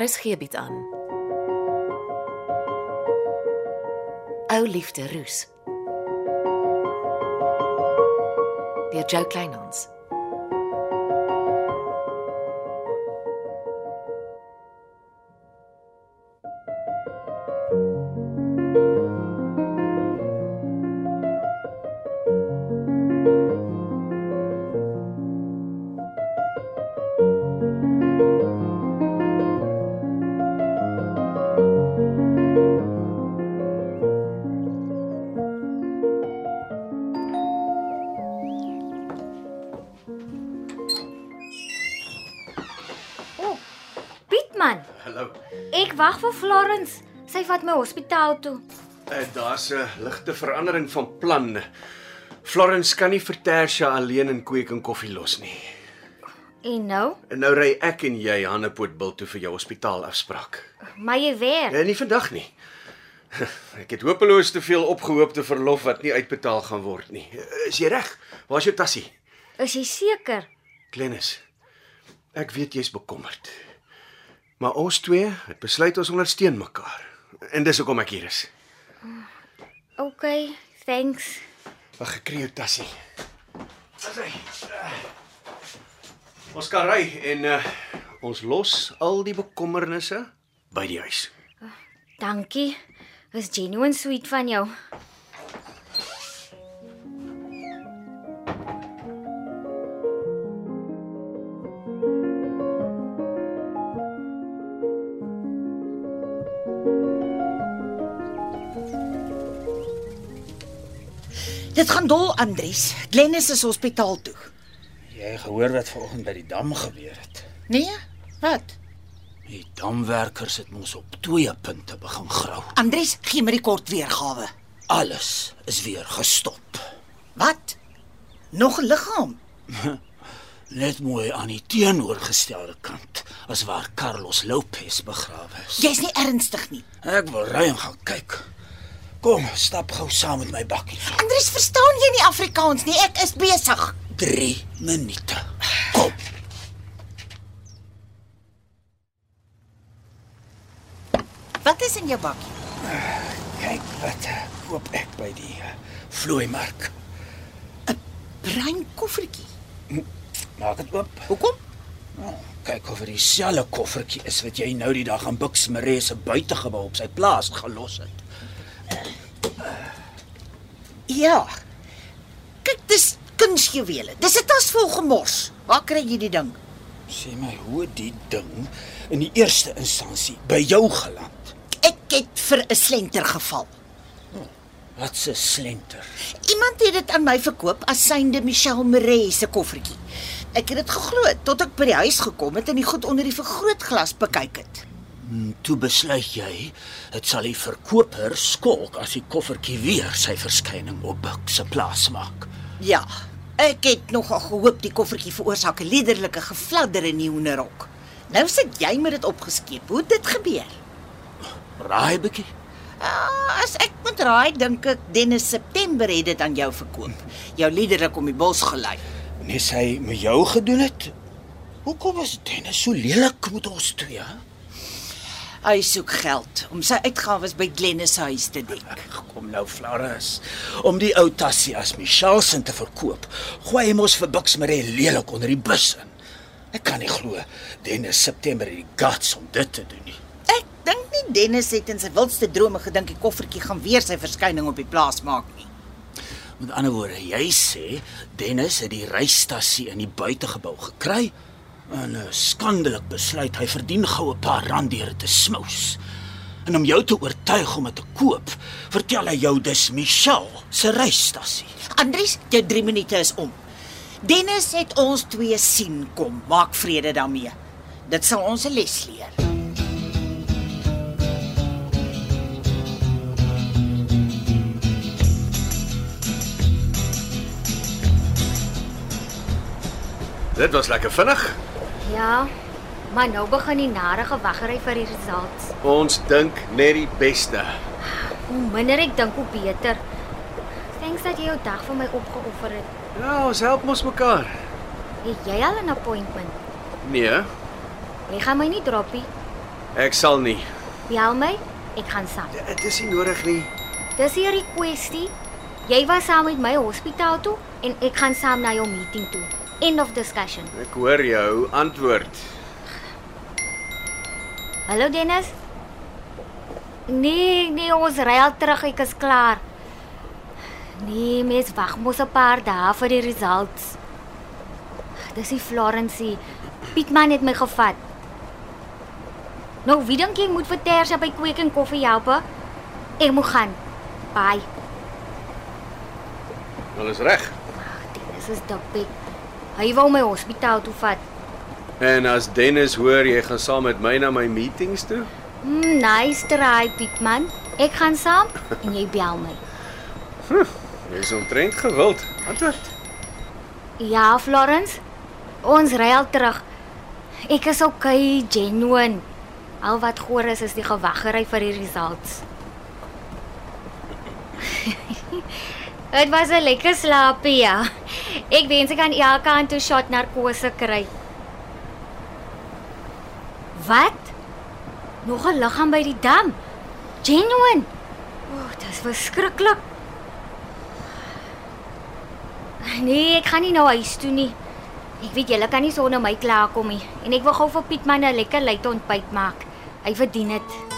RSG bied aan. Ou liefde roes. Deur Jo Kleinhans. Wag vir Florence. Sy vat my hospitaal toe. Uh, Daar's 'n ligte verandering van plan. Florence kan nie vir Tersia alleen in kweek en koffie los nie. En nou? En nou ry ek en jy Hannepootbil toe vir jou hospitaalafspraak. Maar jy weer. Nee, nie vandag nie. Ek het hopeloos te veel opgehoopte verlof wat nie uitbetaal gaan word nie. Uh, Is jy reg? Waar's jou tassie? Is jy seker? Glennis. Ek weet jy's bekommerd. Maar ons twee het besluit ons ondersteun mekaar. En dis hoekom ek hier is. OK, thanks. Wag, ek kry jou tassie. Asai. Ons kan ry en uh, ons los al die bekommernisse by die huis. Dankie. Dis genuine sweet van jou. Dit gaan dol, Andries. Glennis is hospitaal toe. Jy gehoor wat vanoggend by die dam gebeur het. Nee? Wat? Die damwerkers het mos op twee punte begin grou. Andries, gee my die kort weergawe. Alles is weer gestop. Wat? Nog 'n liggaam? Net mooi aan die teenoorgestelde kant as waar Carlos Lopez begrawe is. Jy's nie ernstig nie. Ek wil ry en gaan kyk. Kom, stap gou saam met my bakkie. Andries, verstaan jy nie Afrikaans nie? Ek is besig. 3 minute. Kom. Wat is in jou bakkie? Kyk wat eh, koop ek by die eh, vloeimark. Bruin koffertjie. Maak dit oop. Hoekom? Kyk of dit dieselfde koffertjie is wat jy nou die dag aan Bux Maree se buitegebou op sy plaas gelos het. Ja. Kyk, dis kunsjuwele. Dis 'n tas vol gemors. Waar kry jy die ding? Sê my hoe die ding in die eerste instansie by jou geland. Ek het vir 'n slenter geval. Wat 'n slenter. Iemand het dit aan my verkoop as synde Michelle Maree se koffertjie. Ek het dit geglo tot ek by die huis gekom het en die goed onder die vergrootglas bekyk het. Toe besluit jy, dit sal die verkoper skolk as die koffertjie weer sy verskyning op Bux se plaas maak. Ja, ek het nogal gehoop die koffertjie veroorsaak 'n liderlike gefladder in die hoenderhok. Nou sit jy met dit opgeskeep. Hoe het dit gebeur? Raai bietjie. Ah, as ek moet raai, dink ek Dennis September het dit aan jou verkoop. Jou liderlik om die bos gelei. Nes hy met jou gedoen het. Hoekom is Dennis so lelik met ons twee? hè? Hy soek geld om sy uitgawes by Glennis se huis te dek. Ag, Kom nou Floris, om die ou tassie as Michelle se te verkoop, gooi hy mos vir Bux Maree lelik onder die bus in. Ek kan nie glo Dennis September het die guts om dit te doen nie. Ek dink nie Dennis het in sy wildste drome gedink die koffertjie gaan weer sy verskyning op die plaas maak nie. Met ander woorde, jy sê Dennis het die reisstasie in die buitegebou gekry en 'n skandelik besluit hy verdien gou 'n paar rand deur te smous. En om jou te oortuig om dit te koop, vertel hy jou dis Michelle se reisstasie. Andries, jou 3 minute is om. Dennis het ons twee sien kom. Maak vrede daarmee. Dit sal ons 'n les leer. Dit was lekker vinnig. Ja, maar nou begin die nare gewaggery vir die results. Ons dink net die beste. Hoe minder ek dink hoe beter. Thanks dat jy jou dag vir my opgeoffer het. Ja, ons help mos mekaar. Het jy al 'n appointment? Nee, Jy gaan my nie droppie. Ek sal nie. Bel my, ek gaan saam. Dit is nie nodig nie. Dis hier die kwessie. Jy was saam met my hospitaal toe en ek gaan saam na jou meeting toe. End of discussion. Ek hoor jou antwoord. Hallo Dennis. Nee, nee, ons ry al terug, ek is klaar. Nee, mens wag mos 'n paar dae vir die results. Dis die Florensie. Pietman het my gevat. Nou, wie dink jy moet vir Tersia by Kweek en Koffie help? Ek moet gaan. Bye. Alles reg. Dennis is dikbek. Hy wou my hospitaal toe vat. En as Dennis hoor jy gaan saam met my na my meetings toe? Mm, nice try, Pietman. Ek gaan saam en jy bel my. Jy's omtrent gewild. Antwoord. Ja, Florence. Ons ry al terug. Ek is okay, genuine. Al wat goor is is die gewaggery vir die results. Dit was 'n lekker slaapie, ja. Ek wens ek kan elke aand 'n shot narkose kry. Wat? Nog 'n liggaam by die dam. Genuine. O, oh, dit is verskriklik. Nee, ek gaan nie nou huis toe nie. Ek weet julle kan nie sonder my klaarkom nie en ek wil gou vir Pietman 'n lekker late ontbyt maak. Hy verdien dit.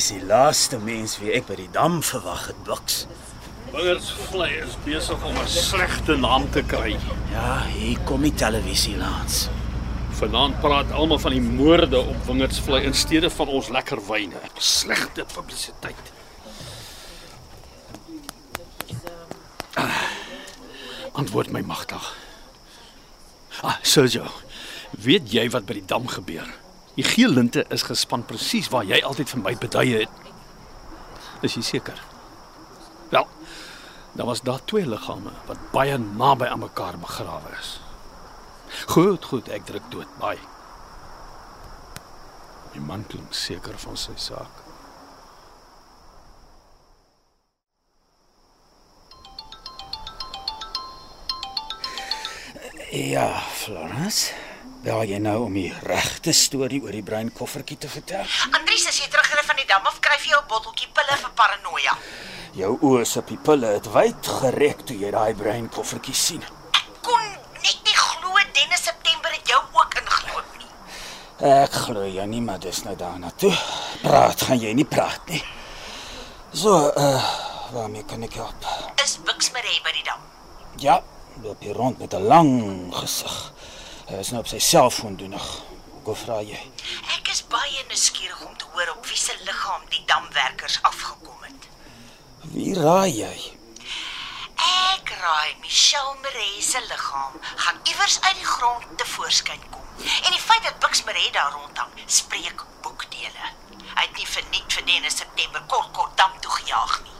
Is die laaste mens wie ek by die dam verwag het, Buks. Wingersvlei is besig om 'n slegte naam te kry. Ja, hier kom die televisie langs. Vanaand praat almal van die moorde op Wingersvlei in steede van ons lekker wyne. Slegte publisiteit. Ah, Antwoord my magtig. Ah, Sergio. Weet jy wat by die dam gebeur? Die geel linte is gespan presies waar jy altyd vir my beduie het. Is jy seker? Wel, daar was daar twee liggame wat baie naby aan mekaar begrawe is. Goed, goed, ek druk dood. Baie. Die man klink seker van sy saak. Ja, Florence. Bel jy nou om die regte storie oor die breinkoffertjie te vertel? Andries, as jy terugry van die dam af, kry jy jou botteltjie pille vir paranoia. Jou oë se pupille het wyd gerek toe jy daai breinkoffertjie sien. Kon net nie glo Dennis September het jou ook ingloop nie. Ek glo jy nie, maar dis nou daarna toe. Praat gaan jy nie praat nie. So, uh, waarmee kan ek help? Is Bux Maree by die dam? Ja, loop hier rond met 'n lang gesig. Hy is nou op sy selfoon doenig. Go vra jy. Ek is baie nuuskierig om te hoor op wie se liggaam die damwerkers afgekom het. Wie raai jy? Ek raai Michelle Maree se liggaam gaan iewers uit die grond tevoorskyn kom. En die feit dat Bux Maree daar rondhang, spreek boekdele. Hy het nie verniet vir Dennis September kort kort dam toe gejaag nie.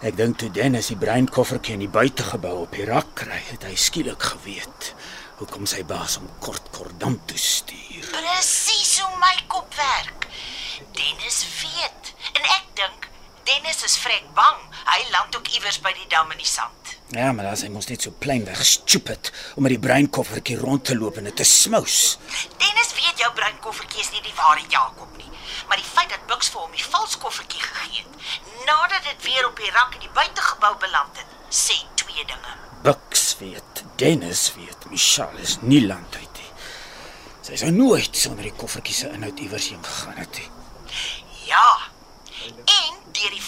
Ek dink toe Dennis die breinkoffertjie in die buitegebou op die rak kry, het hy skielik geweet hoekom sy baas hom kort kort dam toe stuur. Presies hoe my kop werk. Dennis weet en ek dink Dennis is vrek bang. Hy land ook iewers by die dam in die sand. Ja, maar as hy mos net so plainweg stupid om met die breinkoffertjie rond te loop en dit te smous. Dennis weet jou breinkoffertjie is nie die ware Jakob nie. Maar die feit dat Bux vir hom die vals koffertjie gegee het, nadat dit weer op die rak in die buitegebou beland het, sê twee dinge. Bucks weet, Dennis weet, Michelle is nie land uit nie. Sy sou nooit sonder die koffertjie se inhoud iewers heen gegaan het nie. Ja. En deur die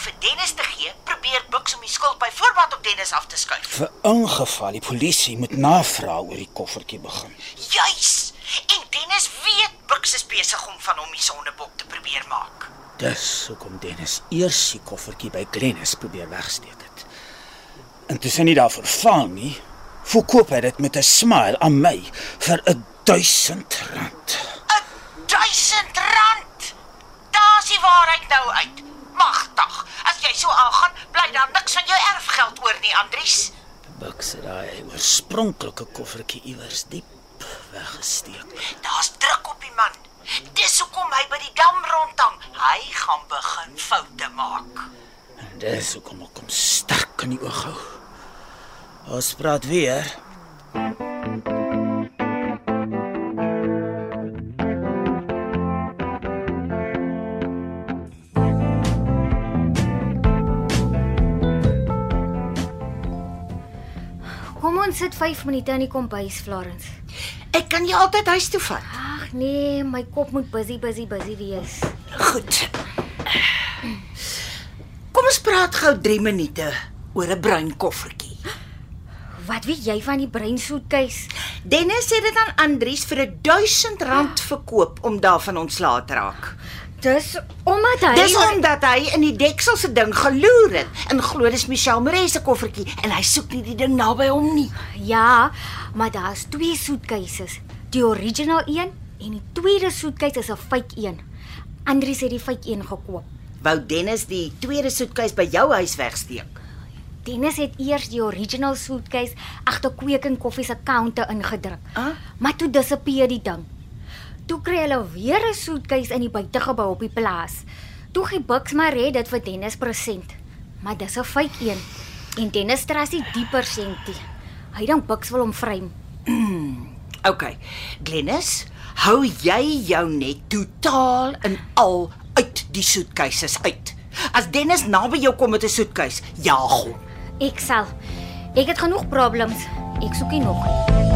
vir Dennis te gee, probeer Bux om die skuld byvoorbeeld op Dennis af te skuif. Vir ingeval die polisie moet navraag oor die koffertjie begin. Juis. En Dennis weet Bux is besig om van hom die sondebok te probeer maak. Dis hoekom Dennis eers die koffertjie by Glennis probeer wegsteek het. En toe sy nie daarvoor faal nie, verkoop hy dit met 'n smile aan my vir 'n 1000 rand. 'n 1000 rand. Daar's die waarheid nou uit. Nie, Andries. Bucks het daai oorspronklike koffertjie iewers diep weggesteek. Daar's druk op die man. Dis hoekom hy by die dam rondhang. Hy gaan begin foute maak. En dis hoekom ek hom sterk in die oog hou. Ons praat weer. Kom ons sit 5 minute in die kombuis, Florence. Ek kan jou altyd huis toe vat. Ag nee, my kop moet busy busy busy wees. Goed. Kom ons praat gou 3 minute oor 'n bruin koffertjie. Wat weet jy van die breinsoetkeis? Dennis het dit aan Andries vir 1000 rand verkoop om daarvan ontslae te raak. Dis omdat hy Dis omdat hy in die deksel se ding geloer het en glo dis Michelle Maree se koffertjie en hy soek nie die ding naby hom nie. Ja, maar daar's twee soetkeise. Die original een en die tweede soetkeis is 'n fake een. Andries het die fake een gekoop. Wou Dennis die tweede soetkuis by jou huis wegsteek? Dennis het eers die original soetkeis agter Kweek en Koffie se counter ingedruk. Ah? Maar toe disappear die ding. Toe kry hulle weer 'n soetkeis in die buitegebou op die plaas. Toe gee Bucks maar red dit vir Dennis present. Maar dis 'n fake een. En Dennis stras nie die persentie. Hy dink Bucks wil hom vrym. OK. Glennis, hou jy jou net totaal en al uit die soetkuise uit. As Dennis naby jou kom met 'n soetkuis, jaag hom. Ek sal. Ek het genoeg problems. Ek soek nie nog nie.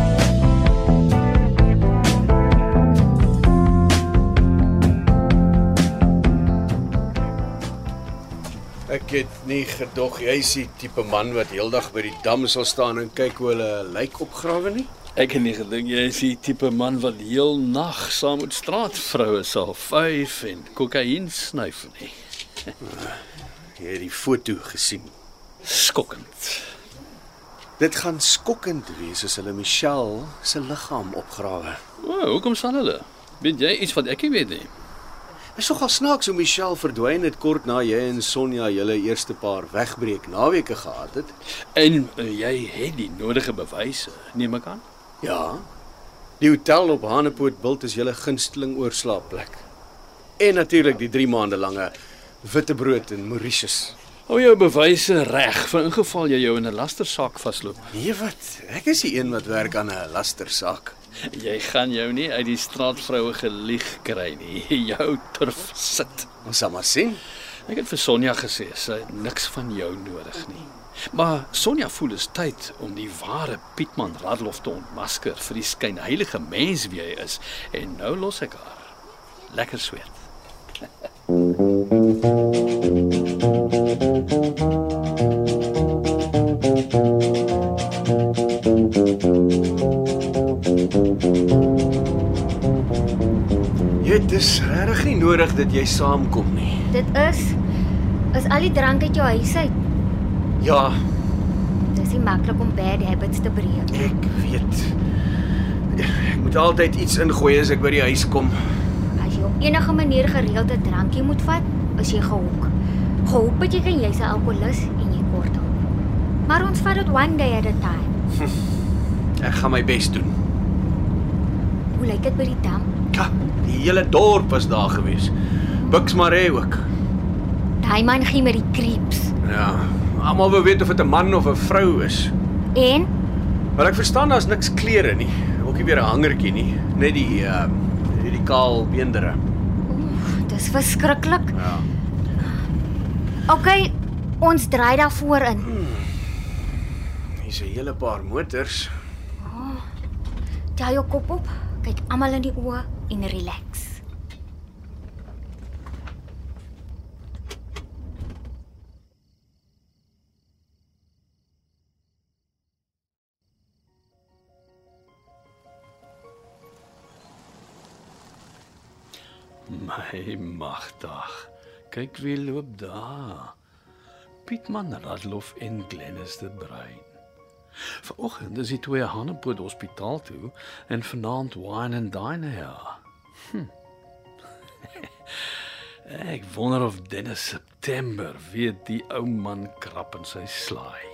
Ek het nie gedog jy's die tipe man wat heeldag by die dam sal staan en kyk hoe hulle 'n lijk opgrawe nie. Ek het nie gedink jy is die tipe man wat heel nag saam met straatvroue sal vyf en kokain snuif nie. Jy het die foto gesien. Skokkend. Dit gaan skokkend wees as hulle Michelle se liggaam opgrawe. O, hoekom sal hulle? Weet jy iets wat ek nie weet nie? Is nogal snaaks hoe Michelle verdwyn het kort na jy en Sonja julle eerste paar wegbreek naweke gehad het. En uh, jy het die nodige bewyse, neem ek aan? Ja. Die hotel op Hanepoort Bult is julle gunsteling oorslaapplek. En natuurlik die 3 maande lange witbrood in Mauritius. Hou jou bewyse reg vir ingeval jy jou in 'n lastersaak vasloop. Nee wat, ek is die een wat werk aan 'n lastersaak. Jy gaan jou nie uit die straatvroue gelieg kry nie. Jou turf sit. Ons sal maar sien. Ek het vir Sonja gesê sy het niks van jou nodig nie. Maar Sonja voel dit is tyd om die ware Pietman Radloff te ontmasker vir die skynheilige mens wie hy is en nou los ek haar. Lekker sweet. Jy dis regtig nie nodig dat jy saamkom nie. Dit is is al die drank uit jou huis uit. Ja, Dis nie maklik om bad habits te breek. ek weet. Ek moet altyd iets ingooi as ek by die huis kom. As jy op enige manier gereeld 'n drankie moet vat, is jy gehoek. Gehoop het jy kan jy's 'n alkoholus en jy kort op. Maar ons vat dit one day at a time. Ek gaan my bes doen. Hoe lyk dit by die dam? Ja, die hele dorp was daar gewees. Bux Maree ook. Daai man gee met die creeps. Ja, almal wou weet of dit 'n man of 'n vrou is. En Maar ek verstaan daar's niks klere nie. Ook nie weer 'n hangertjie nie, net die uh die kaal beendere. oef, dis verskriklik. Ja. OK, ons draai daar voor in. Hier's 'n hele paar motors. Tel jou kop op, kyk almal in die oë en relax. My magdag. Kyk wie loop daar. Pietman Radloff en Glennis de Bruin. Vanoggend is die twee Hanepoort Hospitaal toe en vanaand wine and dine hier. Hm. Ek wonder of Dennis September weet die ou man krap in sy slaai.